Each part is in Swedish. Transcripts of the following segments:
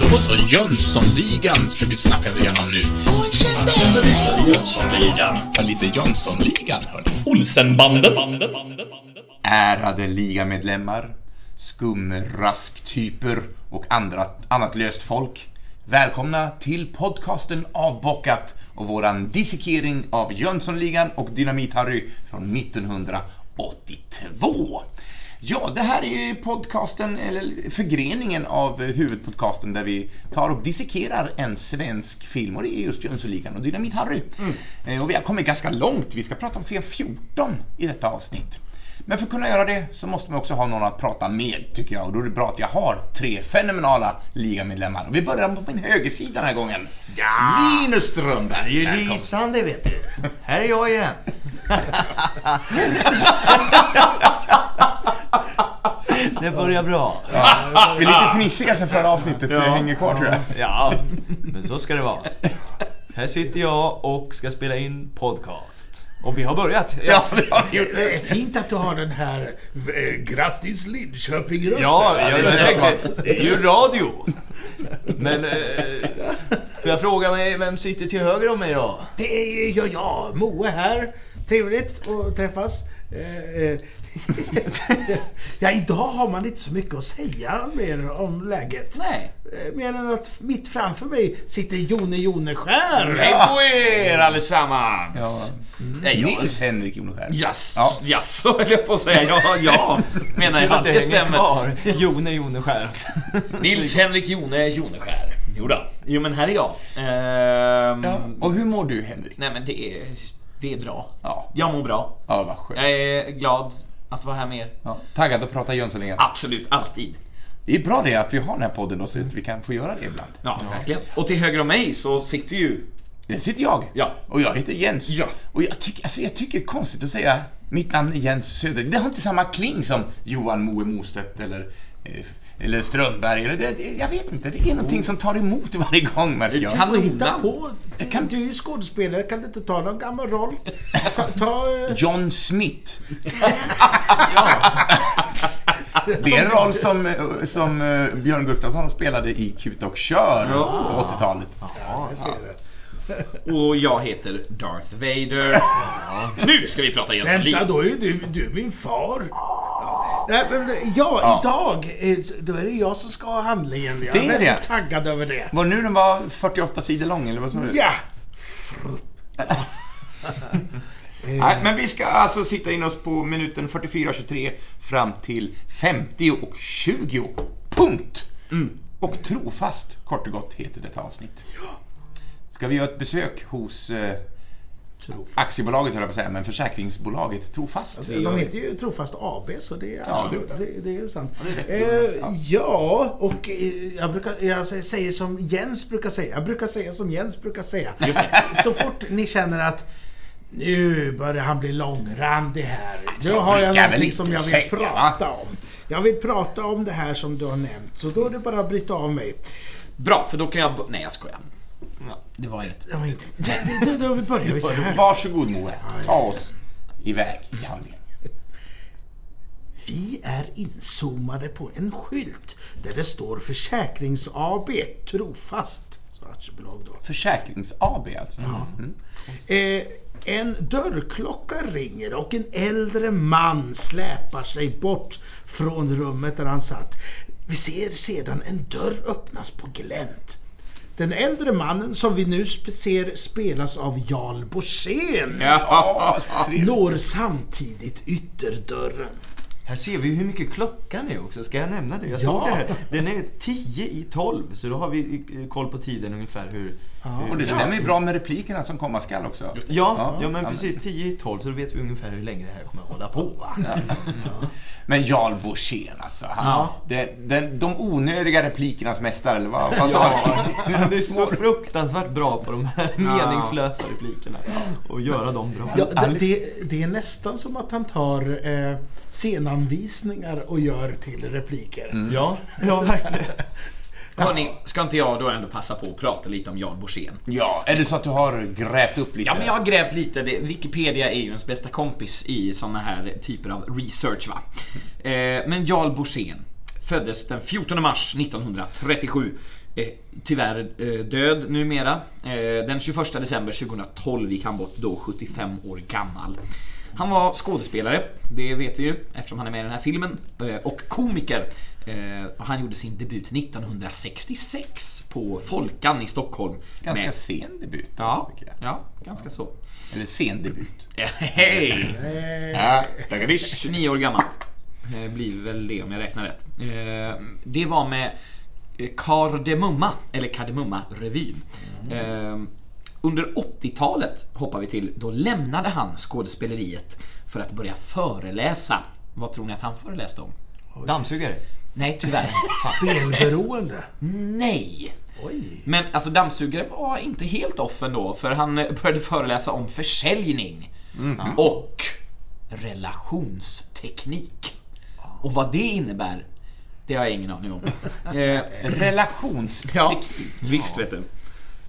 Då så, Jönssonligan ska vi snacka igenom nu. Jönssonligan. Ja, lite Jönssonligan, hörni. Olsenbanden. Ärade ligamedlemmar, skumrasktyper och andra, annat löst folk. Välkomna till podcasten Avbockat och våran dissekering av Jönssonligan och Dynamit-Harry från 1982. Ja, det här är podcasten, eller förgreningen av huvudpodcasten där vi tar och dissekerar en svensk film och det är just Jönssonligan och Dynamit-Harry. Eh, Och vi har kommit ganska långt, vi ska prata om scen 14 i detta avsnitt. Men för att kunna göra det så måste man också ha någon att prata med, tycker jag. Och då är det bra att jag har tre fenomenala ligamedlemmar. Och vi börjar på min högersida den här gången. Ja. Linus Strömberg. Det är ju Välkommen. lysande vet du. Här är jag igen. Det börjar bra. Ja, vi är lite fnissiga sen förra avsnittet det hänger kvar tror jag. Ja, men så ska det vara. Här sitter jag och ska spela in podcast. Och vi har börjat. Ja, det har vi gjort. Det är fint att du har den här eh, grattis Linköping-rösten. Ja, jag, det är tänkte, det är ju radio. Men, eh, får jag fråga mig, vem sitter till höger om mig då? Det är ju jag, jag, Moe här. Trevligt att träffas. Ja, idag har man inte så mycket att säga mer om läget. Nej. Eh, Mer än att mitt framför mig sitter Jone Joneskär. Hej på er allesammans! Nej, jag... Nils Henrik Joneskär. Ja. jaså höll jag på att säga. Ja, ja menar jag. att det stämmer. kvar. Jone Joneskär. Nils Henrik Jone Joneskär. Jodå. Jo men här är jag. Ehm, Ja. Och hur mår du Henrik? Nej men det är, det är bra. Ja, Jag mår bra. ja vad skönt. Jag är glad att vara här med er. Ja, taggad att prata Jönssonligan. Absolut, alltid. Det är bra det att vi har den här podden då så att vi kan få göra det ibland. Ja, verkligen. Och till höger om mig så sitter ju... Där sitter jag. Ja. Och jag heter Jens. Ja. Och jag tycker, alltså jag tycker det är konstigt att säga mitt namn är Jens Söder. Det har inte samma kling som Johan Moe Mostedt eller, eh, eller Strömberg. Eller det, jag vet inte, det är någonting som tar emot varje gång märker jag. Kan- Du hitta på. Du, kan- du är ju skådespelare, kan du inte ta någon gammal roll? Ta, ta, eh, John Smith. Det är en roll som, eh, som eh, Björn Gustafsson spelade i Kut och kör på 80-talet. ja, jag ser det. Och jag heter Darth Vader. Nu ska vi prata Jönssonligan. Vänta, då är du, du är min far. Ja, Nej, men, ja, idag eh, då är det jag som ska ha handlingen. Jag Det är är väldigt det. taggad över det. Var nu den var 48 sidor lång eller vad sa du? Ja! Nej, men vi ska alltså sitta in oss på minuten 44.23 fram till 50 och 20. Punkt! Och trofast, kort och gott, heter detta avsnitt. Ska vi göra ett besök hos eh, Trofast. aktiebolaget, höll jag på att säga, men försäkringsbolaget Trofast? De heter ju Trofast AB, så det är, Ja, det det, det är sant. det är. Eh, ja, och eh, jag, brukar, jag säger som Jens brukar säga. Jag brukar säga som Jens brukar säga. Så fort ni känner att nu börjar han bli långrandig här. Nu har jag någonting som jag vill säga, prata om. Jag vill prata om det här som du har nämnt. Så då är det bara att bryta av mig. Bra, för då kan jag... Nej, jag skojar. Det var inget. Det var inte... Då, då, då börjar vi så här. Varsågod Moe, ta oss iväg i handlingen. Vi är inzoomade på en skylt där det står Försäkrings AB Trofast. Så aktiebolag då. Försäkrings AB alltså? Mm. Eh, en dörrklocka ringer och en äldre man släpar sig bort från rummet där han satt. Vi ser sedan en dörr öppnas på glänt. Den äldre mannen som vi nu ser spelas av Jarl Borssén Ja, når samtidigt ytterdörren. Här ser vi hur mycket klockan är också. Ska jag nämna det? Jag Ja. såg det här. Den är 10 i 12. Så då har vi koll på tiden ungefär hur... hur Och det stämmer ju bra med replikerna som komma skall också. Ja, Ja, ja, men ja, precis. 10 i 12 så då vet vi ungefär hur länge det här kommer att hålla på. Va? Men Jarl Borssén alltså. Han, den, den, de onödiga replikernas mästare, eller vad, vad sa du? Han är så fruktansvärt bra på de här meningslösa replikerna. Och göra dem bra. Ja, det, det, det är nästan som att han tar eh, scenanvisningar och gör till repliker. Ja, ja verkligen. Hörni, ska inte jag då ändå passa på att prata lite om Jan Borssén? Ja, är det så att du har grävt upp lite? Ja, men jag har grävt lite. Wikipedia är ju ens bästa kompis i såna här typer av research, va. Eh, men Jarl Borssén föddes den 14 mars 1937. Eh, tyvärr eh, död numera. Den 21 december 2012 gick han bort, då 75 år gammal. Han var skådespelare, det vet vi ju eftersom han är med i den här filmen, eh, och komiker. Eh, Han gjorde sin debut 1966 på Folkan i Stockholm. Ganska med- sen debut. Ja, ja, ganska så. Eller sen debut. Hej! Ja, tackadish. 29 år gammal. Eh, Blir väl det om jag räknar rätt. Det var med Kardemumma, eller Kardemumma-revyn. Eh, Under 80-talet hoppar vi till, då lämnade han skådespeleriet för att börja föreläsa. Vad tror ni att han föreläste om? Dammsugare. Nej, tyvärr. Spelberoende. Nej! Oj. Men alltså dammsugare var inte helt off ändå, för han började föreläsa om försäljning och relationsteknik. Och vad det innebär, det har jag ingen aning om. eh, Relations... ja, visst vet du.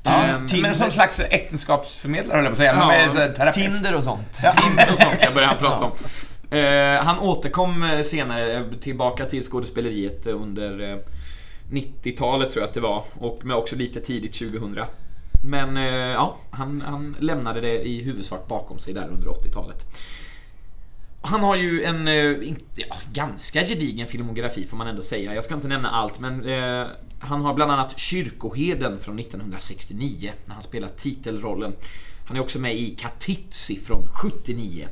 Ja, Ehm, men en sån slags äktenskapsförmedlare höll jag på att säga. Men Ja, med så här terapeut. Tinder och sånt. Tinder och sånt jag börjar han prata om. Eh, han återkom eh, senare tillbaka till skådespeleriet under eh, 90-talet tror jag att det var och med också lite tidigt 2000. Men eh, ja, han, han lämnade det i huvudsak bakom sig där under 80-talet. Han har ju en eh, ja, ganska gedigen filmografi får man ändå säga. Jag ska inte nämna allt men eh, han har bland annat Kyrkoheden från 1969 när han spelar titelrollen. Han är också med i Katitzi från 79.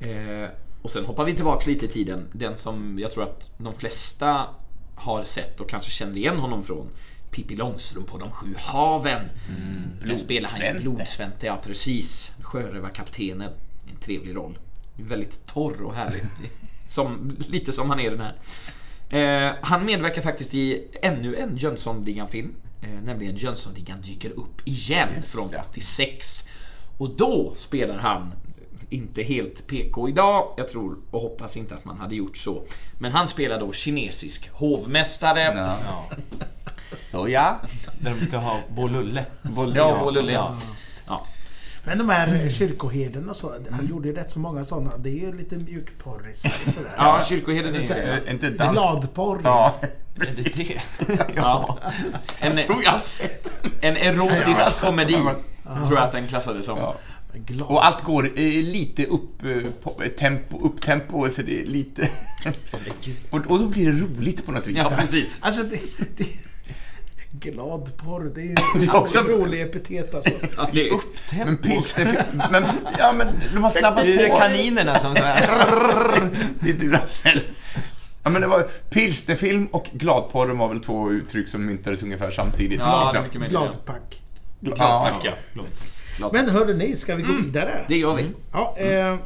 Eh, och sen hoppar vi tillbaks lite i tiden. Den som jag tror att de flesta har sett och kanske känner igen honom från. Pippi Långstrump på de sju haven. Där spelar han ju Blodsvente. Ja precis. Sjörövarkaptenen. En trevlig roll. Väldigt torr och härlig. Som, lite som han är den här. Eh, han medverkar faktiskt i ännu en Jönssonligan-film. Eh, nämligen Jönssonligan dyker upp igen Just från det. 86. Och då spelar han inte helt PK idag, jag tror och hoppas inte att man hade gjort så. Men han spelar då kinesisk hovmästare. Ja. Så ja. Där de ska ha vår lulle. Våld- Ja, vår lulle, ja. Men de här kyrkoherden och så, han gjorde ju rätt så många sådana. Det är ju lite mjukporris. Ja, kyrkoherden är... Är inte dans... Gladporr. Ja, Är det det? Ja. En, jag tror jag har sett den. en erotisk komedi, tror jag att den klassades som. Ja. Glad. Och allt går eh, lite upp, eh, på, tempo, upp tempo, så det är lite... och, och då blir det roligt på något vis. Ja, precis. Alltså, det, det, Gladporr, det är ju är också en rolig epitet alltså. Ja, det, Men pilsner... Men, ja, men de har snabbat Det är på. kaninerna som så här. Det är Duracell. Ja, men det var pilsnerfilm och gladporr var väl två uttryck som myntades ungefär samtidigt. Ja, det är liksom. mycket möjligt. ja. Gladpack. ja. Ja. Glad. Men hörde ni, ska vi gå vidare? Det gör vi. Ja, eh,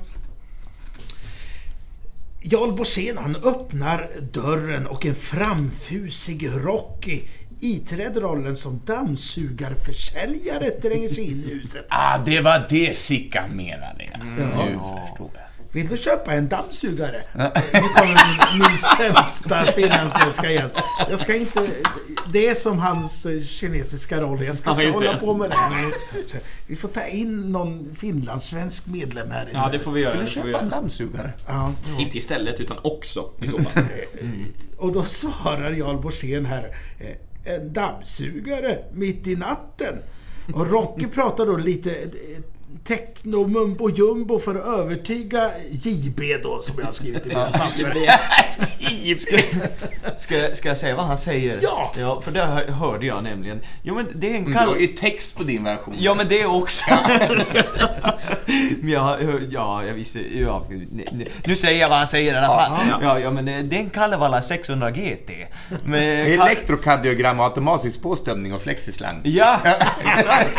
Jarl Borssén han öppnar dörren och en framfusig Rocky iklädd rollen som dammsugarförsäljare tränger sig in i huset. Ah, det var det Sickan menade. Ja. Nu förstår jag. Vill du köpa en dammsugare? Nu kommer min, min sämsta finlandssvenska igen. Jag ska inte... Det är som hans eh, kinesiska roll. Jag ska Ja, inte hålla det. på med det. Vi får ta in någon finlandssvensk medlem här Ja, istället. det får vi göra. Vill du köpa en göra. dammsugare? Ja. Inte istället, utan också i så fall. Och då svarar Jarl Borssén här eh, en dammsugare mitt i natten. Och Rocky pratar då lite eh, techno mumbo jumbo för att övertyga JB då som jag har skrivit i mina papper. Ska, ska jag säga vad han säger? Ja! Ja, för det hör- hörde jag nämligen. Jo men det är en Du kall... har ju text på din version. Ja men det också. men jag, ja, jag visste, ja, nu, säger jag vad han säger i alla fall. Ja. Ja, ja men det det är en Kalevala 600 GT. Med ka- Elektrokardiogram och automatisk påstömning och flexislang. Ja, exakt.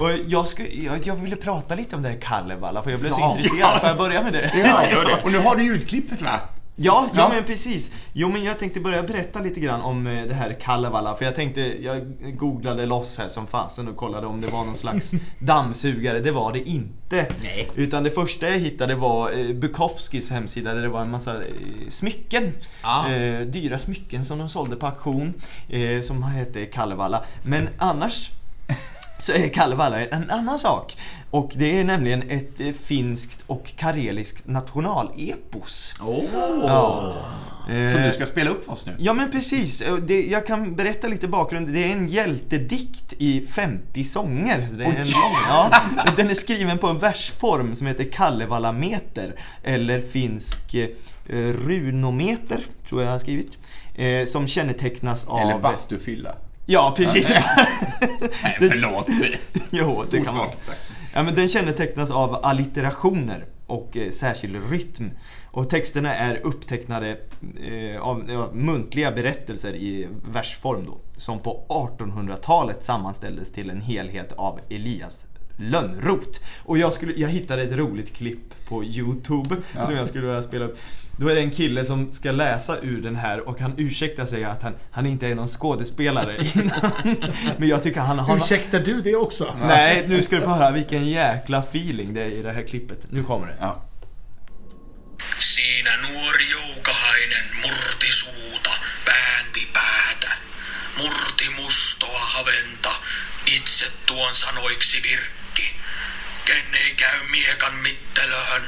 Och jag, skulle, jag, jag ville prata lite om det här Kalevala för jag blev så Ja. intresserad. Får jag börja med det? Ja, gör det. Och nu har du ljudklippet va? Ja, ja, Ja. men precis. Jo men jag tänkte börja berätta lite grann om eh, det här Kalevala. För jag tänkte, jag googlade loss här som fasen och kollade om det var någon slags dammsugare. Det var det inte. Nej. Utan det första jag hittade var eh, Bukowskis hemsida där det var en massa eh, smycken. Ah. Eh, dyra smycken som de sålde på auktion. Eh, som hette Kalevala. Men annars så är Kalevala en annan sak. Och det är nämligen ett eh, finskt och kareliskt nationalepos. Oh. Ja. Eh, Som du ska spela upp för oss nu. Ja men precis, det, jag kan berätta lite bakgrund. Det är en hjältedikt i 50 sånger. Så Det är en lång, ja, den är skriven på en versform som heter Kalevala-meter. Eller finsk eh, runometer, tror jag jag har skrivit. Eh, som kännetecknas av... Eller bastufylla. Ja, precis. Nej, förlåt. jo, det kan man. Ja, men den kännetecknas av allitterationer och eh, särskild rytm. Och texterna är upptecknade eh, av ja, muntliga berättelser i versform då. Som på 1800-talet sammanställdes till en helhet av Elias Lönnroth. Och jag, skulle, jag hittade ett roligt klipp på Youtube Ja. som jag skulle vilja spela upp. Då är det en kille som ska läsa ur den här och han ursäktar sig att han, han inte är någon skådespelare innan. Men jag tycker han har... Ursäktar du det också? Nej, nu ska du få höra vilken jäkla feeling det är i det här klippet. Nu kommer det. Ja. Siinä nuori joukahainen murti suuta, väänti päätä, murti mustoa haventa, itse tuon sanoiksi virkki. Ken ei käy miekan mittelöhön,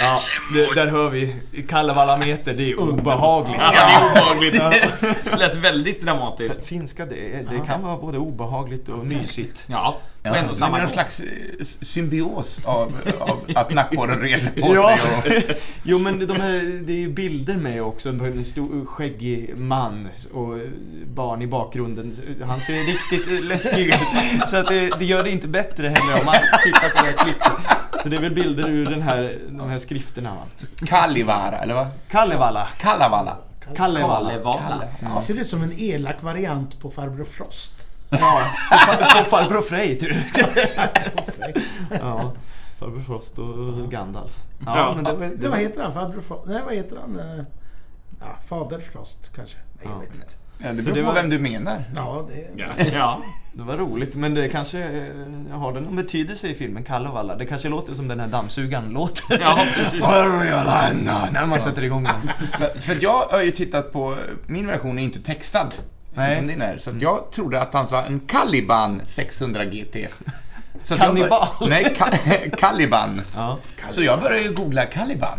Ja, det, där hör vi. Kalevala meter, det är obehagligt. Ja, det är obehagligt. Det lät väldigt dramatiskt. Finska, det, det kan vara både obehagligt och mysigt. Ja, Ja, och ändå men samma är någon gång. slags eh, symbios av, av att nackborren reser på Ja. sig. Och, Jo men de här, det är ju bilder med också på en stor skäggig man och barn i bakgrunden. Han ser riktigt läskig ut. Så att det, det gör det inte bättre heller om man tittar på det här klippet. Så det är väl bilder ur den här, de här skrifterna va? Kallivara, eller vad? Kalevala. Kalevala. Kalevala. Kalevala. Det ser ut som en elak variant på Farbror Frost. Ja, far- farbror Frej tror du. Ja, farbror Frost och Gandalf. Ja, Ja. men det var, Det, det vad heter han? Farbror Frost? Nej, vad heter han? Eh, Ja, Fader Frost kanske? Nej, jag vet inte. Ja, det beror det på var- vem du menar. Ja, det... Ja. ja. det var roligt, men det kanske eh, har det någon betydelse i filmen Kalevala. Det kanske låter som den här dammsugaren låter. Ja, precis. När man sätter igång den. För, för jag har ju tittat på, min version är inte textad. Nej. Som din är. Så att jag trodde att han sa en Caliban 600 GT. Så Kannibal. bör- Nej, ka- Caliban. Ja. Så jag började ju googla Caliban.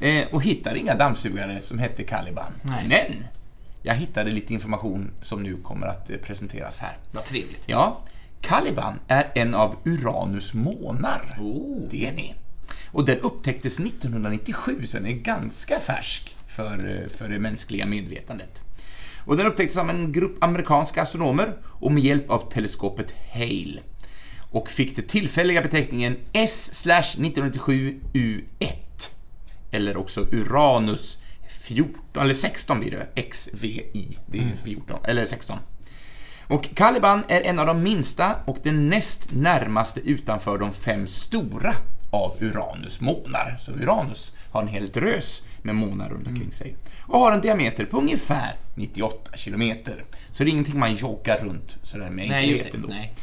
Eh, och hittade inga dammsugare som hette Caliban. Nej. Men jag hittade lite information som nu kommer att eh, presenteras här. Vad trevligt. Ja, Caliban är en av Uranus månar. Oh. Det är ni. Och den upptäcktes 1997, så den är ganska färsk för, eh, för det mänskliga medvetandet. Och den upptäcktes av en grupp amerikanska astronomer och med hjälp av teleskopet Hale. Och fick den tillfälliga beteckningen S-1997U1. Eller också Uranus 14, eller 16 blir det, XVI, det är 14, eller 16. Och Caliban är en av de minsta och den näst närmaste utanför de fem stora av Uranus månar. Så Uranus har en hel drös med månar runt omkring sig. Och har en diameter på ungefär 98 kilometer. Så det är ingenting man joggar runt sådär med enkelhet ändå. Nej.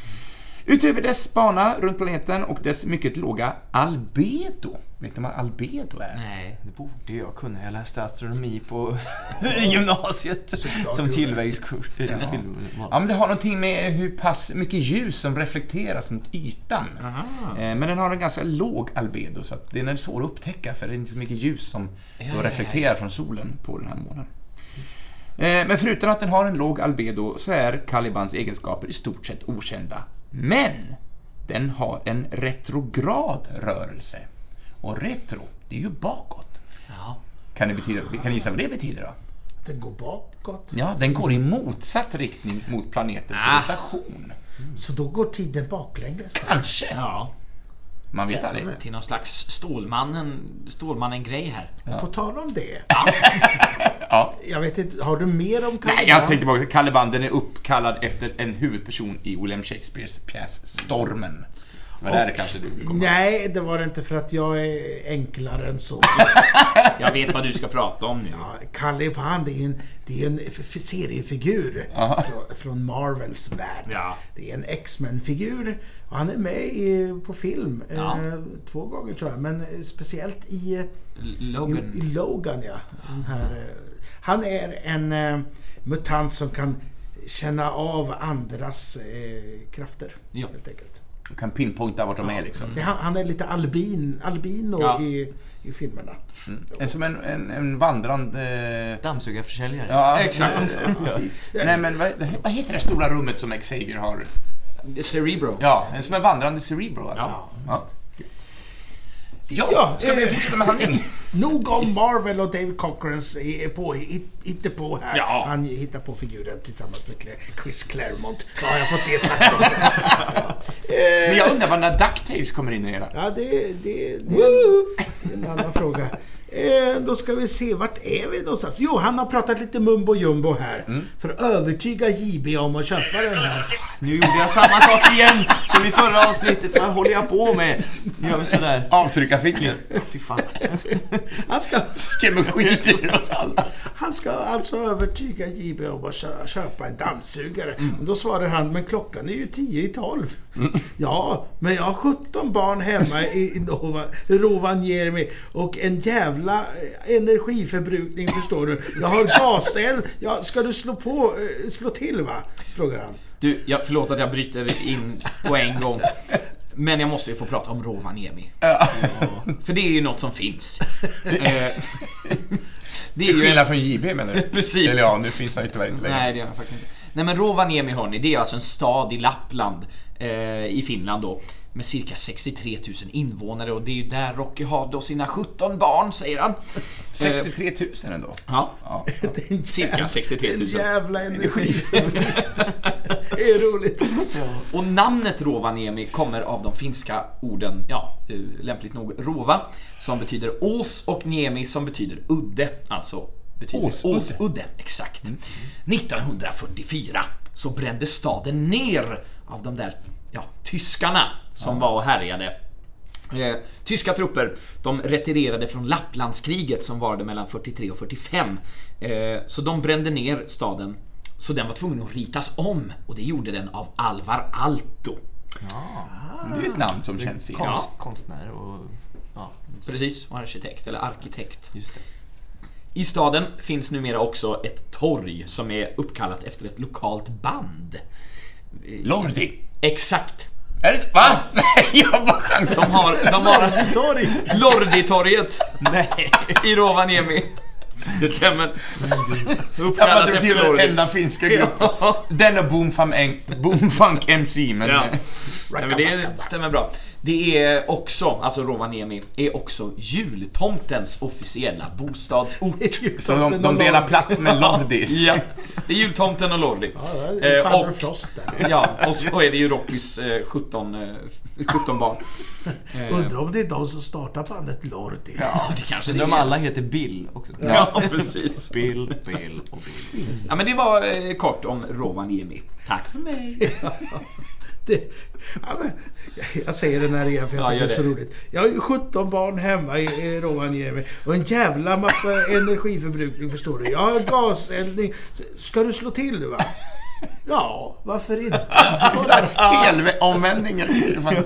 Utöver dess bana runt planeten och dess mycket låga albedo. Vet ni vad albedo är? Nej. Det borde jag kunna. Jag läste astronomi på gymnasiet som tillvägskurs. Ja, men det har någonting med hur pass mycket ljus som reflekteras mot ytan. Aha. Eh, Men den har en ganska låg albedo, så att den är svår att upptäcka för det är inte så mycket ljus som då reflekterar från solen på den här månen. Eh, Men förutom att den har en låg albedo så är Calibans egenskaper i stort sett okända. Men den har en retrograd rörelse. Och retro, det är ju bakåt. Ja. Kan ni, betyda, kan ni gissa vad det betyder då? Den går bakåt. Ja, den går i motsatt riktning mot planetens Ah. rotation. Så då går tiden baklänges. Kanske. Ja. Man vet aldrig. Till någon slags Stålmannen, Stålmannen-grej här. På tal om det. Ja. Jag vet inte, har du mer om Nej, jag tänkte bara Caliban, den är uppkallad efter en huvudperson i William Shakespeares pjäs Stormen. Det var där kanske du kom. Nej, det var det inte för att jag är enklare än så. Jag vet vad du ska prata om nu. Ja, Kalle Pan, det är en, det är en seriefigur från, från Marvels värld. Ja. Det är en X-Men-figur och han är med i, på film Ja. eh, två gånger tror jag, men eh, speciellt i, eh, Logan. i, i Logan. Ja. Här, eh, han är en eh, mutant som kan känna av andras eh, krafter. Ja. Helt enkelt. Du kan pinpointa vart de är liksom. Det, han, han är lite albin, albino Ja. i, i filmerna. En, som en, en, en vandrande... Dammsugarförsäljare. Ja, Exakt. Nej men vad, vad heter det stora rummet som Xavier har? Cerebro. Ja, en som en vandrande Cerebro alltså. Ja. Ja. Ja, ska vi eh, fortsätta med handling? Nog om Marvel och David Cochrans är på, här. Ja. Han hittar på figuren tillsammans med Chris Claremont. Har jag fått det sagt också. Men jag undrar var när DuckTales kommer in i hela. Ja, det, det, det, det är en annan fråga. Eh, då ska vi se, vart är vi någonstans? Jo, han har pratat lite mumbo jumbo här. För att övertyga JB om att köpa den här. Nu gjorde jag samma sak igen som i förra avsnittet. Vad håller jag på med? Nu gör vi sådär. Avtryckarfickor. Fy fan. Han ska, Skrämmer skit oss alla. Han ska alltså övertyga JB om att kö- köpa en dammsugare. Och Då svarar han, men klockan är ju 10 i 12. Ja, men jag har 17 barn hemma i i Nova, Rovaniemi och en jävla eh, energiförbrukning förstår du. Jag har gaseld. Ja, ska du slå på, eh, slå till va? Frågar han. Du, jag, förlåt att jag bryter in på en gång. Men jag måste ju få prata om Rovaniemi. För det är ju något som finns. Det är Till ju skillnad från JB menar du? Precis. Eller ja, nu finns han ju tyvärr inte längre. Nej, det gör jag faktiskt inte. Nej men Rovaniemi hörni, det är alltså en stad i Lappland eh, i Finland då. Med cirka 63 000 invånare och det är ju där Rocky har då sina 17 barn, säger han. Eh, 63 000 ändå. ja, Ja. cirka 63 000. En jävla energiförbrukning. Det är roligt. Och namnet Rovaniemi kommer av de finska orden, ja, eh, lämpligt nog rova, som betyder ås och niemi som betyder udde. Alltså betyder Åsudde. åsudde. Exakt. 1944 så brändes staden ner av de där, ja, tyskarna som var och härjade. Eh, tyska trupper, de retirerade från Lapplandskriget som varade mellan 43 och 45. Eh, så de brände ner staden. Så den var tvungen att ritas om och det gjorde den av Alvar Aalto. Det är ett namn som känns igen. Konst, Konstnär och... Ja, Precis, och arkitekt, eller arkitekt. just det. I staden finns numera också ett torg som är uppkallat efter ett lokalt band. Lordi! Exakt. Är det, va? Nej, jag bara chansar. De har, de har Torg. Lorditorget Nej! i Rovaniemi. Det stämmer. Jag Uppkallat bara drog till efter den Lordi. enda finska gruppen. Den och Boomfunk, Boomfunk MC, men... Ja. Nej, men det stämmer bra. Det är också, alltså Rovaniemi, är också jultomtens officiella bostadsort. Så de, de delar plats med Lordi. Ja, det är jultomten och Lordi. Ja, det är Eh, och- Frost där. Ja, och så är det ju Rockys eh, 17, eh, 17 barn. Eh, Undrar om det är de som startar bandet Lordi. ja, det kanske det De är. alla heter Bill också. Ja, precis. Bill, Bill och Bill. Ja, men det var eh, kort om Rovaniemi. Tack för mig. Det, ja, men, jag- säger den här igen för jag Ja, tycker det är så roligt. Jag har ju 17 barn hemma i, i Rovaniemi och en jävla massa energiförbrukning förstår du. Jag har gaseldning. Ska du slå till va? Ja, varför inte? Helomvändningen.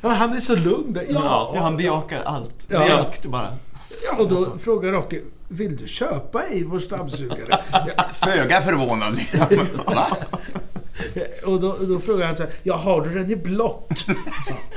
Ja, han är så lugn där. Ja, Ja. han bejakar allt. Ja. Direkt bara. Och då frågar Rocky, vill du köpa Eivors dammsugare? Föga förvånad. Och då, då frågar han så här, ja har du den i blått? Ja.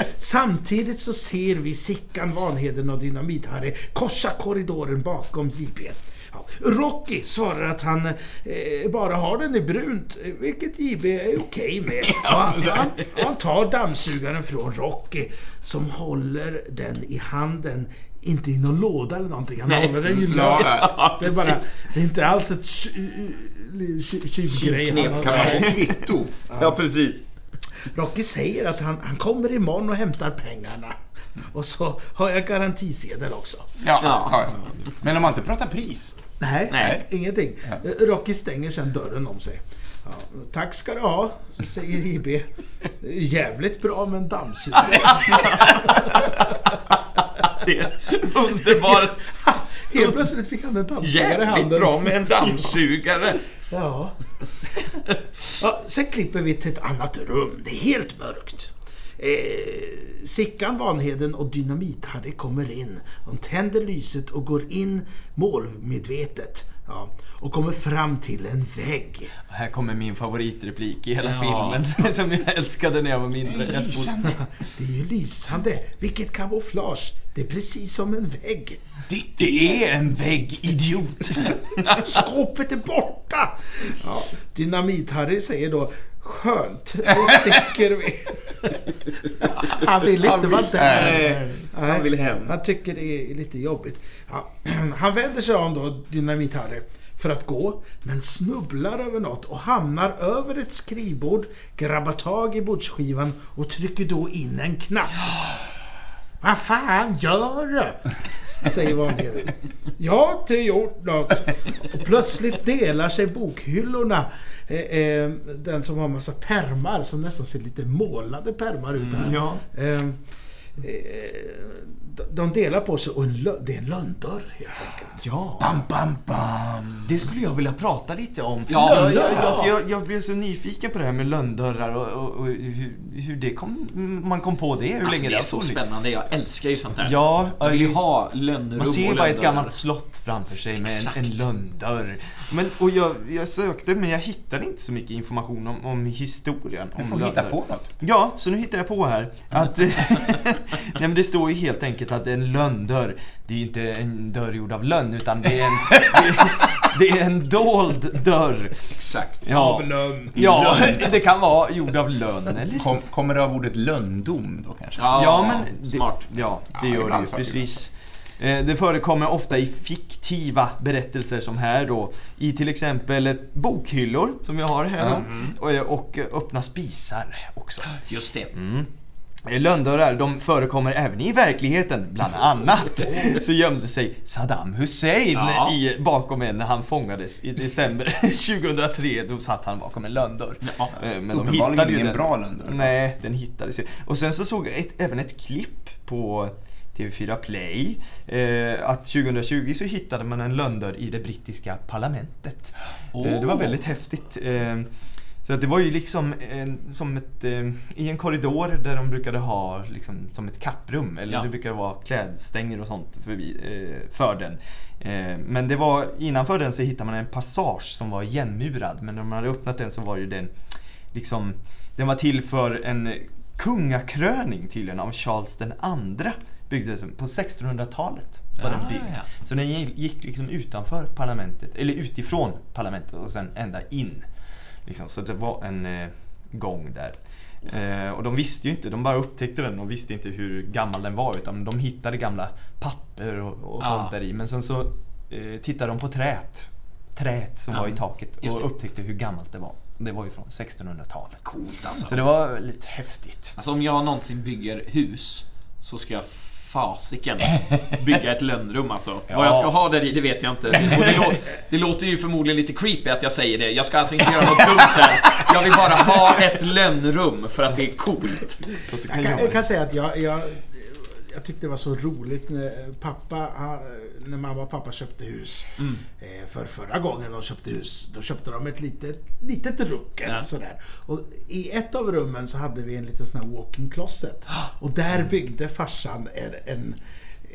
Samtidigt så ser vi Sickan, Vanheden och Dynamit-Harry korsa korridoren bakom JP. Ja. Rocky svarar att han eh, bara har den i brunt, vilket JB är okej med. Ja, han, han tar dammsugaren från Rocky, som håller den i handen. Inte i någon låda eller någonting, han Nej. håller den ju Ja, löst. ja, det, är bara, det är inte alls ett tj- tjuvgrej. Tjuvknep har- kan man säga. Kvitto. Ja, precis. Rocky säger att han, han kommer imorgon och hämtar pengarna. Och så har jag garantisedel också. Ja, Ja. ja. Men om man inte pratar pris. Nej, Nej. ingenting. Rocky stänger sen dörren om sig. Ja, tack ska du ha, säger IB. Jävligt bra med en dammsugare. Det är underbart. Helt plötsligt fick han en dammsugare i Jävligt handen. bra med en dammsugare. Ja. ja. Sen klipper vi till ett annat rum. Det är helt mörkt. Eh, Sickan, Vanheden och Dynamit-Harry kommer in. De tänder lyset och går in målmedvetet. Ja, och kommer fram till en vägg. Här kommer min favoritreplik i hela Ja. filmen, som jag älskade när jag var mindre. Jag spol- Lysande. Det är ju lysande. Vilket kamouflage. Det är precis som en vägg. det, det är en vägg, idiot! Skåpet är borta! Ja, Dynamit-Harry säger då Skönt, då sticker vi. Han vill inte vara där. Han vill hem. Han tycker det är lite jobbigt. Han vänder sig om då, Dynamit-Harry, för att gå, men snubblar över något och hamnar över ett skrivbord, grabbar tag i bordsskivan och trycker då in en knapp. Vad fan gör du? Säger Vanheden. Jag har inte gjort något. Och plötsligt delar sig bokhyllorna. Eh, eh, den som har massa permar som nästan ser lite målade permar ut här. ja. Eh, eh, de- de delar på sig och en det är en lönndörr helt enkelt. Ja. Bam, bam, bam. Det skulle jag vilja prata lite om. Ja, jag, ja. jag, jag, blev så nyfiken på det här med lönndörrar och, och, och hur, hur det kom, man kom på det, hur Alltså, länge det är så funnits. spännande. Jag älskar ju sånt här. Ja, Jag vill ju ha lönnrum Man ser bara ett gammalt slott framför sig med Exakt. en, en lönndörr. Men, och jag, jag sökte men jag hittade inte så mycket information om, om historien. Du om får hitta lönndörr. på något. Ja, så nu hittar jag på här att Nej men det står ju helt enkelt att en lönndörr, det är inte en dörr gjord av lönn utan det är en, det är, det är en dold dörr. Exakt. Ja, Av lönn. ja det kan vara gjord av lönn eller? Kom, kommer det av ordet lönndom då kanske? Ja, Ja, men det, smart. Ja, det Ja, gör det ju. Precis. Eh, Det förekommer ofta i fiktiva berättelser som här då. I till exempel bokhyllor som jag har här då. Och, eh, och öppna spisar också. Just det. Eh, Lönndörrar, de förekommer även i verkligheten. Bland annat så gömde sig Saddam Hussein Ja. i, bakom en när han fångades i december 2003. Då satt han bakom en lönndörr. Ja. Eh, Men de hittade ju ingen den. bra lönndörr. Nej, den hittades ju. Och sen så såg jag ett, även ett klipp på TV4 Play. Eh, att 2020 så hittade man en lönndörr i det brittiska parlamentet. Eh, det var Oh. väldigt häftigt. Eh, så att det var ju liksom en, som ett, eh, i en korridor där de brukade ha liksom, som ett kapprum. Eller Ja. det brukade vara klädstänger och sånt förbi, eh, för den. Eh, men det var, innanför den så hittade man en passage som var igenmurad. Men när man hade öppnat den så var ju den liksom, den var till för en kungakröning tydligen av Charles den andra. Byggdes på 1600-talet var den Ah, byggd. ja. Så den gick liksom utanför parlamentet, eller utifrån parlamentet och sen ända in. Liksom, så det var en eh, gång där. Eh, och de visste ju inte, de bara upptäckte den och visste inte hur gammal den var utan de hittade gamla papper och, och Ah. sånt där i. Men sen så eh, tittade de på träet, träet som Ja, var i taket och upptäckte hur gammalt det var. Det var ju från 1600-talet. Coolt alltså. Så det var lite häftigt. Alltså om jag någonsin bygger hus så ska jag fasiken bygga ett lönnrum alltså. Vad jag ska ha där i, det vet jag inte. Det, lå- det låter ju förmodligen lite creepy att jag säger det. Jag ska alltså inte göra något dumt här. Jag vill bara ha ett lönnrum för att det är coolt. Jag kan jag kan säga att jag, jag, jag tyckte det var så roligt när pappa, han- när mamma och pappa köpte hus. Mm. Eh, För förra gången de köpte hus, då köpte de ett litet, litet ruckel. Ja. Sådär. Och I ett av rummen så hade vi en liten sån här walk-in closet. Och där byggde farsan en, en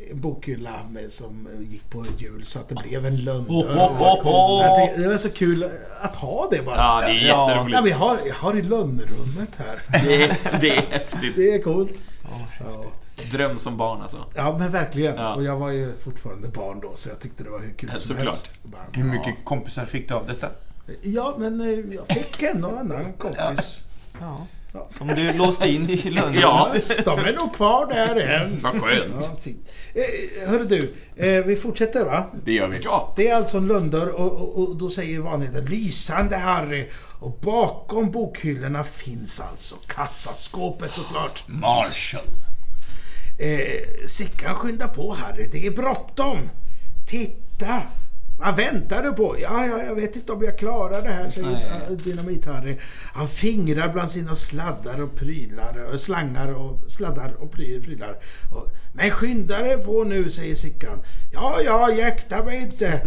en bokhylla med, som gick på hjul så att det blev en lönndörr. Oh, oh, oh. Tyckte- Det var så kul att ha det bara. Ja, det är jätteroligt. Ja, vi har, jag har i lönnrummet här. Det är, det är häftigt. Det är coolt. Ja. Dröm som barn alltså. Ja men verkligen. Ja. Och jag var ju fortfarande barn då så jag tyckte det var hur kul Ja, som såklart. helst. Bara, Hur mycket kompisar fick du av detta? Ja men eh, jag fick en och annan kompis. Ja. Ja. Som du låste in i lönnrummet. Ja. De är nog kvar där än. Vad skönt. Ja, eh, hörru du, eh, vi fortsätter va? Det gör vi. Ja, Det är alltså en lönndörr och, och, och då säger Vanheden lysande Harry. Och bakom bokhyllorna finns alltså kassaskåpet såklart. Marshall. Eh, Sickan skyndar på Harry, det är bråttom. Titta! Vad väntar du på? Ja, ja, jag vet inte om jag klarar det här, säger Nej. Dynamit-Harry. Han fingrar bland sina sladdar och prylar, och slangar och sladdar och pry- prylar. Men skynda dig på nu, säger Sickan. Ja, ja, jäkta mig inte.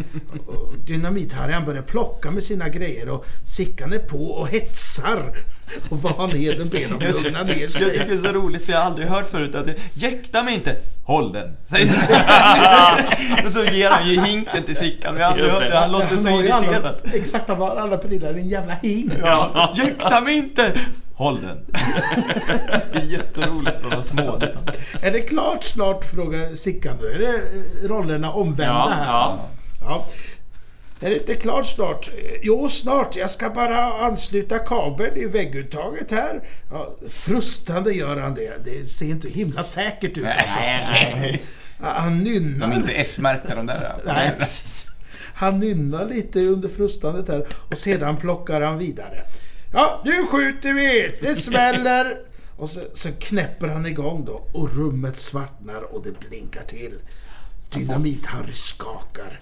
Dynamit-Harry han börjar plocka med sina grejer och Sickan är på och hetsar. Och Vanheden ber dem lugna ner Jag sig. tycker det är så roligt för jag har aldrig hört förut att jäkta mig inte, håll den. Säger han. och så ger han ju hinken till Sickan. Vi har aldrig Just hört det. Han låter så irriterad. exakt, han har alla prylar i en jävla hink. Ja, jäkta mig inte, håll den. det är jätteroligt sådana små detaljer. Är det klart snart, frågar Sickan. Då är det eh, rollerna omvända Ja, här. ja. Ja. Är det inte klart snart? Jo, snart. Jag ska bara ansluta kabeln i vägguttaget här. Ja, frustande gör han det. Det ser inte himla säkert ut. Alltså. Han De nynnar. är inte S-märkta de där. Nej, precis. Han nynnar lite under frustandet här och sedan plockar han vidare. Ja, nu skjuter vi! Det smäller! Och så, så knäpper han igång då och rummet svartnar och det blinkar till. Dynamit-Harry skakar.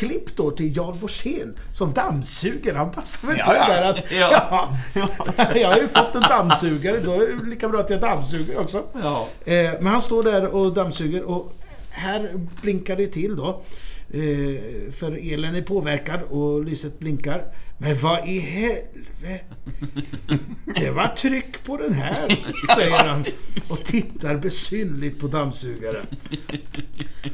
Klipp då till Jan Borssén som dammsuger. Han passar väl Ja, där att... Ja. Ja. jag har ju fått en dammsugare. Då är det lika bra att jag dammsuger också. Ja. Eh, men han står där och dammsuger och här blinkar det till då. Eh, för elen är påverkad och lyset blinkar. Men vad i helvete? Det var tryck på den här, säger han och tittar besynligt på dammsugaren.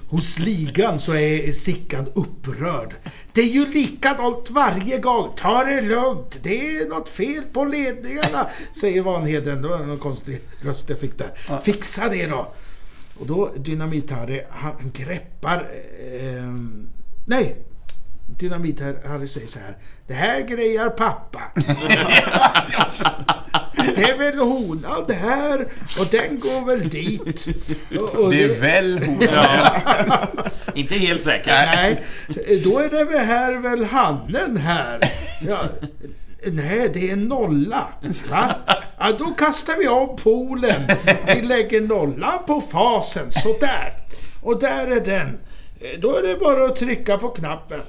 Hos ligan så är Sickan upprörd. Det är ju likadant varje gång. Ta det lugnt. Det är något fel på ledningarna, säger Vanheden. Det var någon konstig röst jag fick där. Fixa det då. Och då Dynamit-Harry, han greppar... Eh, nej! Dynamit-Harry säger så här. Det här grejar pappa. det är väl honan det här och den går väl dit. Och, och Det är väl hon. Ja. Inte helt säker. Nej, då är det väl här väl hannen här. Ja, nej, det är en nolla. Va? Ja, då kastar vi om polen. Vi lägger nollan på fasen, sådär. Och där är den. Då är det bara att trycka på knappen.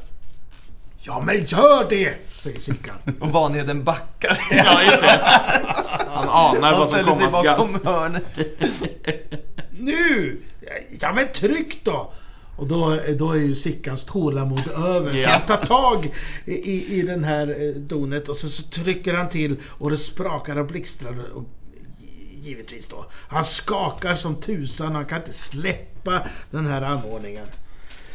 Ja, men gör det, säger Sickan. Och Vanheden backar. Ja, just det. Han anar Han vad som ställer sig komma skall. bakom hörnet. Nu! Ja men tryck då! Och då, då är ju Sickans tålamod över. Så han tar tag i, i, den här eh, donet och så, så trycker han till och det sprakar och blixtrar. Och, givetvis då. Han skakar som tusan. Han kan inte släppa den här anordningen.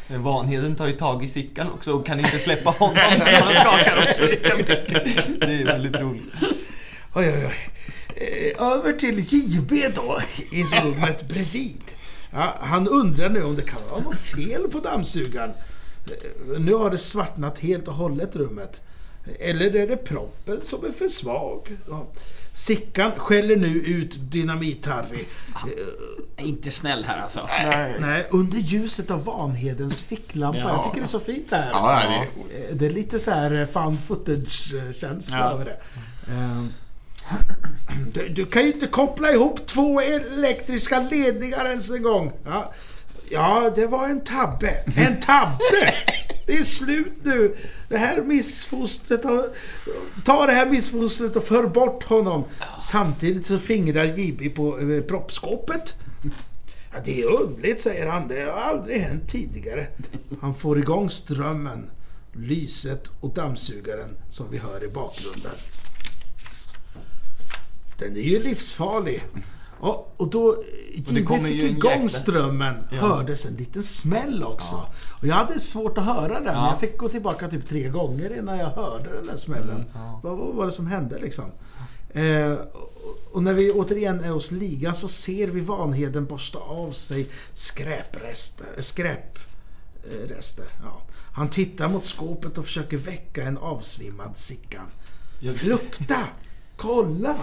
Men Vanheden tar ju tag i Sickan också och kan inte släppa honom. Han skakar också lika mycket. Det är väldigt roligt. Oj, oj, oj. Eh, Över till JB då, i rummet bredvid. Han undrar nu om det kan vara något fel på dammsugaren. Eh, Nu har det svartnat helt och hållet rummet. Eller är det proppen som är för svag? Ja. Sickan skäller nu ut Dynamit-Harry. Eh, Inte snäll här alltså. Nej, under ljuset av Vanhedens ficklampa. Ja. Jag tycker det är så fint det här. Ja, det är Eh, Det är lite så här eh, found footage-känsla Ja. över det. Ehm, du, du kan ju inte koppla ihop två elektriska ledningar ens en gång. Ja, ja det var en tabbe. En tabbe! Det är slut nu. Det här missfostret har... Ta det här missfostret och för bort honom. Samtidigt så fingrar JB på eh, proppskåpet. Ja, det är underligt, säger han. Det har aldrig hänt tidigare. Han får igång strömmen, lyset och dammsugaren som vi hör i bakgrunden. Den är ju livsfarlig. Och, och då JB kommer fick igång strömmen hördes en liten smäll också. Och jag hade svårt att höra den. Ja. Jag fick gå tillbaka typ tre gånger innan jag hörde den där smällen. Vad, vad var det som hände liksom? Eh, och- och när vi återigen är hos ligan så ser vi Vanheden borsta av sig skräprester. Skräprester, ja. Han tittar mot skåpet och försöker väcka en avsvimmad Sickan. Jag- Flukta! Kolla!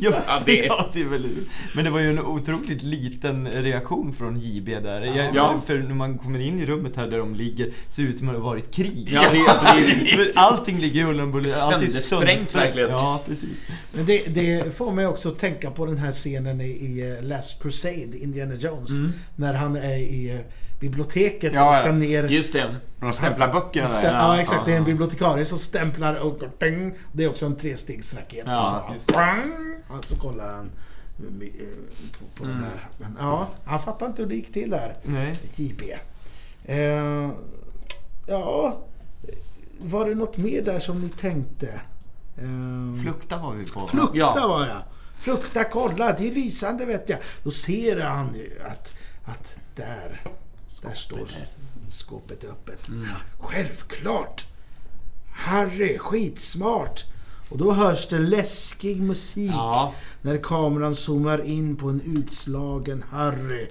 Ja, det... ja, det är väl Men det var ju en otroligt liten reaktion från JB där. Jag, Ja. För när man kommer in i rummet här där de ligger ser det ut som att det har varit krig. Ja, det alltså, det allting ligger huller om buller. Allt är Söndersprängt, verkligen. Ja, precis. Men det, det får mig också att tänka på den här scenen i, i Last Crusade, Indiana Jones. Mm. När han är i biblioteket Ja, och ja. ska ner. Just det. De stämplar böckerna Stäm, där. ja, exakt. Det är en bibliotekarie som stämplar och ding, Det är också en trestegsraket. Ja, och just så, och så kollar han eh, på, på Mm. det där. Men ja, han fattar inte hur det gick till där. Nej. JB. Eh, ja, var det något mer där som ni tänkte? Eh, Flukta var vi på. Flukta Ja. var jag. Flukta, kolla, det är lysande vet jag. Då ser han ju att, att där, där står skåpet är öppet. Mm. Självklart! Harry, skitsmart! Och då hörs det läskig musik Ja. när kameran zoomar in på en utslagen Harry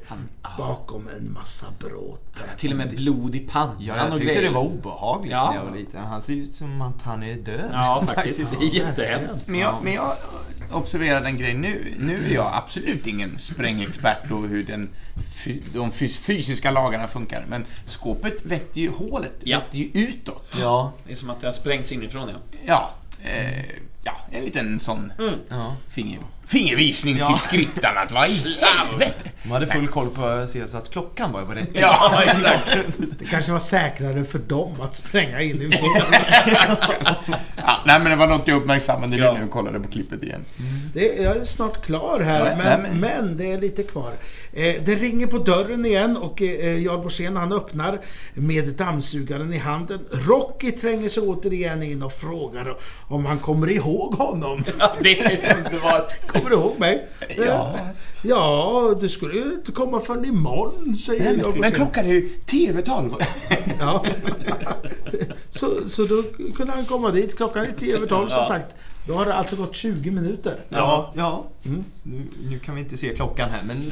bakom en massa bråte. Till och med blod i pannan Ja, jag och tyckte grejer. det var obehagligt Ja. när jag var liten. Han ser ut som att han är död. Ja, faktiskt. Det är jättehemskt. Men jag, men jag observerade en grej nu. Nu är jag absolut ingen sprängexpert och hur den, de fys- fysiska lagarna funkar. Men skåpet vetter ju, hålet Ja. vetter ju utåt. Ja. Det är som att det har sprängts inifrån, ja. Ja, eh, ja en liten sån ja. finger, fingervisning Ja. till skriptarna. att Vad i helvete? De hade full koll på så att klockan var på rätt tid. Ja, exakt. Det kanske var säkrare för dem att spränga inifrån. ja, nej, men det var något jag uppmärksammade nu Ja. när jag kollade på klippet igen. Det är, jag är snart klar här, Ja, men, nej, men- men det är lite kvar. Eh, det ringer på dörren igen och eh, Jarl Borssén han öppnar med dammsugaren i handen. Rocky tränger sig återigen in och frågar om han kommer ihåg honom. Det är underbart. Kommer du ihåg mig? Ja. Eh, Ja, du skulle ju inte komma förrän imorgon, säger Nej, Jarl men, men Borssén. klockan är ju TV12. Ja. så, så då kunde han komma dit. Klockan är tio över tolv som Ja. sagt. Då har det alltså gått 20 minuter. Ja, ja. Nu, nu kan vi inte se klockan här men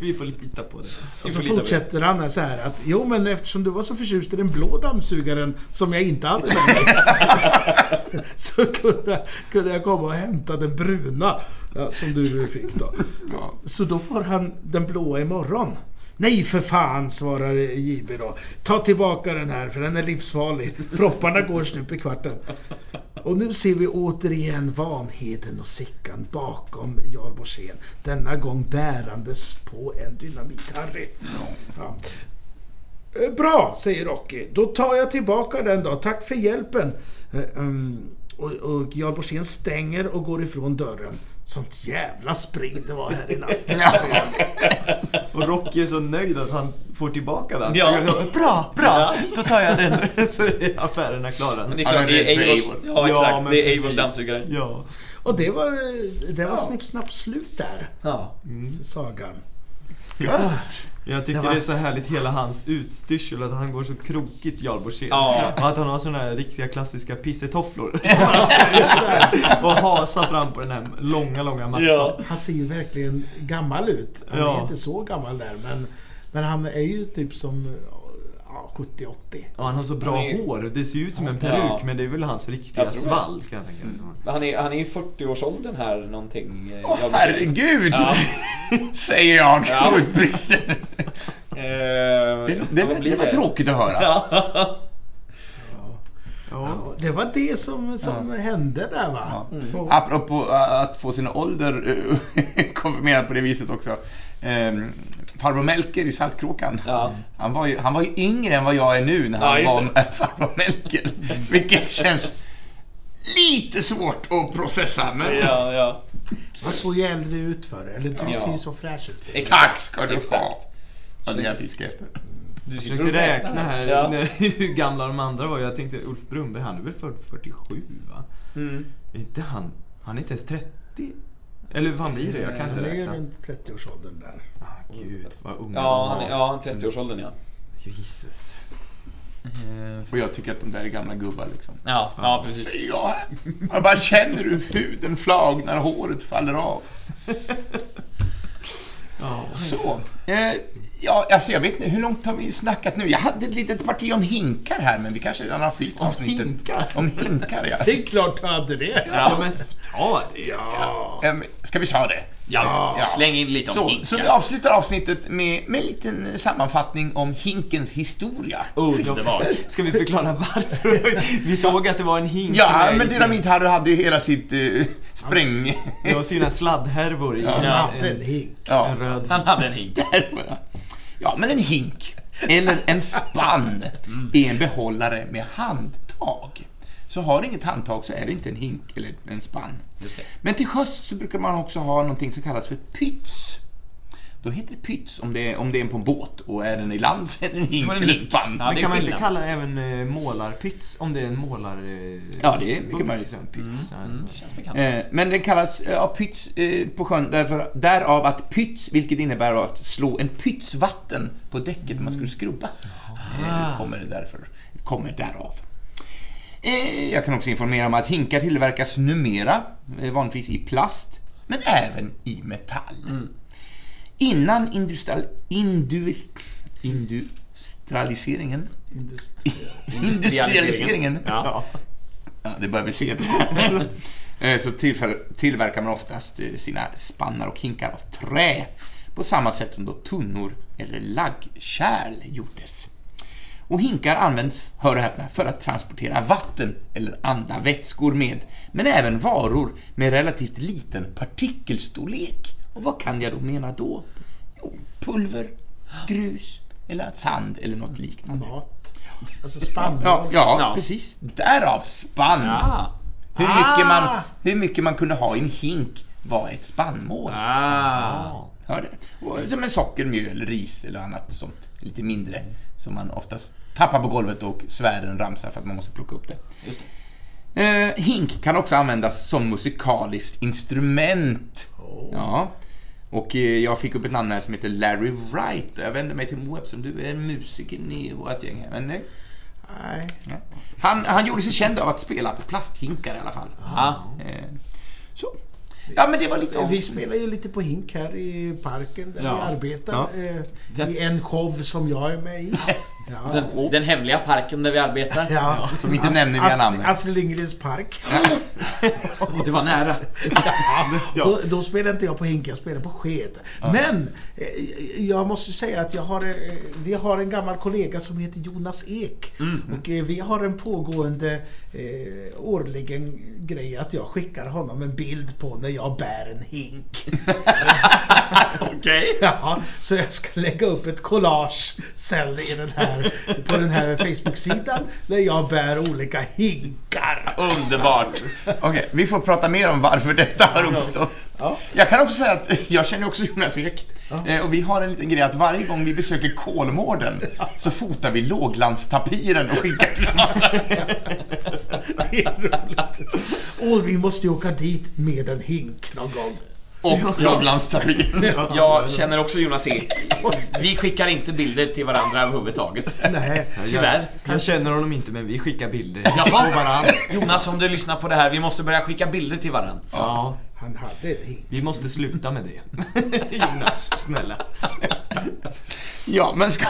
vi får lita på det. Och så fortsätter han så här att Jo men eftersom du var så förtjust i den blå dammsugaren som jag inte hade med mig Så kunde, kunde jag komma och hämta den bruna ja, som du fick då. Så då får han den blåa imorgon. Nej för fan, svarar JB då. Ta tillbaka den här för den är livsfarlig. Propparna går stup i kvarten. Och nu ser vi återigen Vanheden och Sickan bakom Jarl Borssén. Denna gång bärandes på en dynamit-Harry. Ja. Eh, bra, säger Rocky. Då tar jag tillbaka den då. Tack för hjälpen. Eh, ehm, och, och Jarl Borssén stänger och går ifrån dörren. Sånt jävla spring det var här i natt. Och Rocky är så nöjd att han får tillbaka den. Ja. Bra, bra! Då tar jag den. Så är affärerna klara. Men det är Ja, klart, det är Eivors... Eivor. Ja, exakt. det är. Eivors dammsugare. Ja. Och det var, det var snipp, snapp, slut där. Ja. För sagan. Jag tycker Det det, var- är så härligt hela hans utstyrsel, att han går så krokigt Jarl Borssén. Ja. Och att han har såna här riktiga klassiska pissetofflor. och hasar fram på den här långa, långa mattan. Ja. Han ser ju verkligen gammal ut. Han Ja. är inte så gammal där men, men han är ju typ som 70-80. Och han har så bra är- hår. Det ser ju ut som en Ja. peruk, men det är väl hans riktiga det. svall kan jag tänka mig. Han är, han är i 40-årsåldern här någonting. Åh jag herregud! Ja. Säger jag Ja. Eh, Det, det, blir det var tråkigt att höra. Ja. Ja. Ja, det var det som, som hände där va? Ja. Apropå äh, att få sin ålder äh, konfirmerad på det viset också. Um, farbror Melker i Saltkråkan. Ja. Han, var ju, han var ju yngre än vad jag är nu när Ja, han just var med farbror Melker. Vilket känns lite svårt att processa. Men Ja, ja. Han såg ju äldre ut för Eller du Ja. ser ju så fräsch ut. Exakt. tack ska du ha. Exakt. Ja, det är jag fiskar efter. Du försökte räkna här Ja. när, hur gamla de andra var. Jag tänkte Ulf Brunnberg, han är väl född 47 va? Mm. Är inte han, han är inte ens 30? Eller fan blir det? Jag kan inte Han är ju räkna. runt 30-årsåldern där. Ah, gud, vad ung Ja, han han är, var. ja, 30-årsåldern ja. Jesus. Och jag tycker att de där är gamla gubbar liksom. Ja, ja precis. Säger jag här. Jag bara känner hur huden flagnar håret faller av. Ja. Så. Eh, ja, alltså jag vet inte, hur långt har vi snackat nu? Jag hade ett litet parti om hinkar här, men vi kanske redan har fyllt avsnittet. hinkar? Om hinkar, ja. Det är klart du hade det. Ja, men ta det. Ja. Ehm, ska vi ta det? Ja, Ja. släng in lite om Så, hinkar. så vi avslutar avsnittet med, med en liten sammanfattning om hinkens historia. Underbart. Ska vi förklara varför? Vi såg att det var en hink Ja, men Dynamit-Harry hade ju hela sitt eh, spräng... Det var sina sladdhärvor i Ja. hade en hink. Ja. en röd Han hade en hink. Ja, men en hink. eller en spann är en behållare med handtag. Så har det inget handtag så är det inte en hink eller en spann. Men till sjöss så brukar man också ha någonting som kallas för pyts. Då heter det pyts om det är, om det är på en båt och är den i land så är det en hink eller spann. Ja, Men kan man inte kalla det även eh, målarpyts om det är en målar... Eh, Ja, det är mycket möjligt. liksom. Känns bekant. Eh, Men den kallas ja, pyts på sjön därför, därav att pyts, vilket innebär att slå en pyts vatten på däcket när man skulle skrubba. Eh, kommer det därför. Kommer därav. Jag kan också informera om att hinkar tillverkas numera, vanligtvis i plast, men även i metall. Innan industrial, indus, industrialiseringen, Industri. industrialiseringen Ja. Ja, det börjar bli sent. Eh, så tillverkar man oftast eh, sina spannar och hinkar av trä på samma sätt som då tunnor eller laggkärl gjordes. Och hinkar används, hör och häpna, för att transportera vatten eller andra vätskor med, men även varor med relativt liten partikelstorlek. Och vad kan jag då mena då? Jo, pulver, grus eller sand eller något liknande. Mat. Alltså spannmål. Ja, ja, Ja. precis. Därav spann. Ja. Hur mycket, man, Ah! hur mycket man kunde ha i en hink var ett spannmål. Ah. Hör det? Och, som en socker, mjöl, ris eller annat sånt lite mindre som man oftast tappar på golvet och svären ramsar för att man måste plocka upp det. Just Eh, hink kan också användas som musikaliskt instrument. Ja. Och eh, jag fick upp ett namn här som heter Larry Wright. Jag vänder mig till Moe eftersom du är musikern i vårt gäng här. Men, eh, Nej. han, han gjorde sig känd av att spela på plasthinkar i alla fall. Ja. Eh, så. Ja, men det var lite om... Vi spelar ju lite på hink här i parken där Ja. vi arbetar. Ja. I en show som jag är med i. Ja. Den, den hemliga parken där vi arbetar. Ja. Som inte nämner via namnet. Astrid Lindgrens park. Det var nära. Då, då spelar inte jag på hink, jag spelar på sked. Men eh, jag måste säga att jag har, eh, vi har en gammal kollega som heter Jonas Ek. Och eh, vi har en pågående eh, årligen grej att jag skickar honom en bild på när jag bär en hink. Okej. Ja, så jag ska lägga upp ett collage sen i den här, på den här Facebook-sidan där jag bär olika hinkar. Underbart. Okej, vi får prata mer om varför detta har uppstått. Jag kan också säga att jag känner också Jonas Ek. Eh, Och vi har en liten grej att varje gång vi besöker Kolmården så fotar vi låglandstapiren och skickar till. Det är roligt. Och vi måste ju åka dit med en hink någon gång. Och låglandstapiren. Jag känner också Jonas Ek. Vi skickar inte bilder till varandra överhuvudtaget. Nej. Tyvärr. Jag känner honom inte men vi skickar bilder Jaha. på varandra. Jonas, om du lyssnar på det här, vi måste börja skicka bilder till varandra. Ja, Han hade en hink. vi måste sluta med det. Jonas, snälla. Ja, men ska,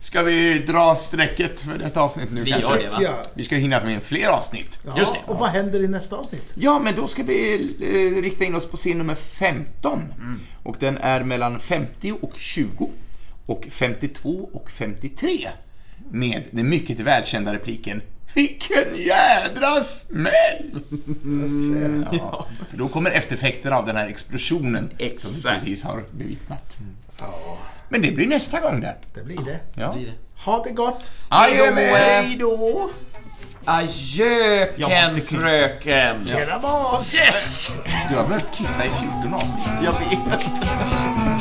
ska vi dra strecket för detta avsnitt nu Vi kanske? gör det va? Ja. Vi ska hinna med fler avsnitt. Ja, Just det. Och vad händer i nästa avsnitt? Ja, men då ska vi eh, rikta in oss på scen nummer 15. Och den är mellan 50 och 20 och 52 och 53. Med den mycket välkända repliken Vilken jädra smäll! Ja, för då kommer eftereffekter av den här explosionen som vi Exakt. precis har bevittnat. Men det blir nästa gång där. Det blir det. Ja. Blir det. Ha det gott! Adjö Hej då! Adjö, Ken fröken. Tjena boss! Yes! Du har behövt kissa i 14 avsnitt. Jag vet.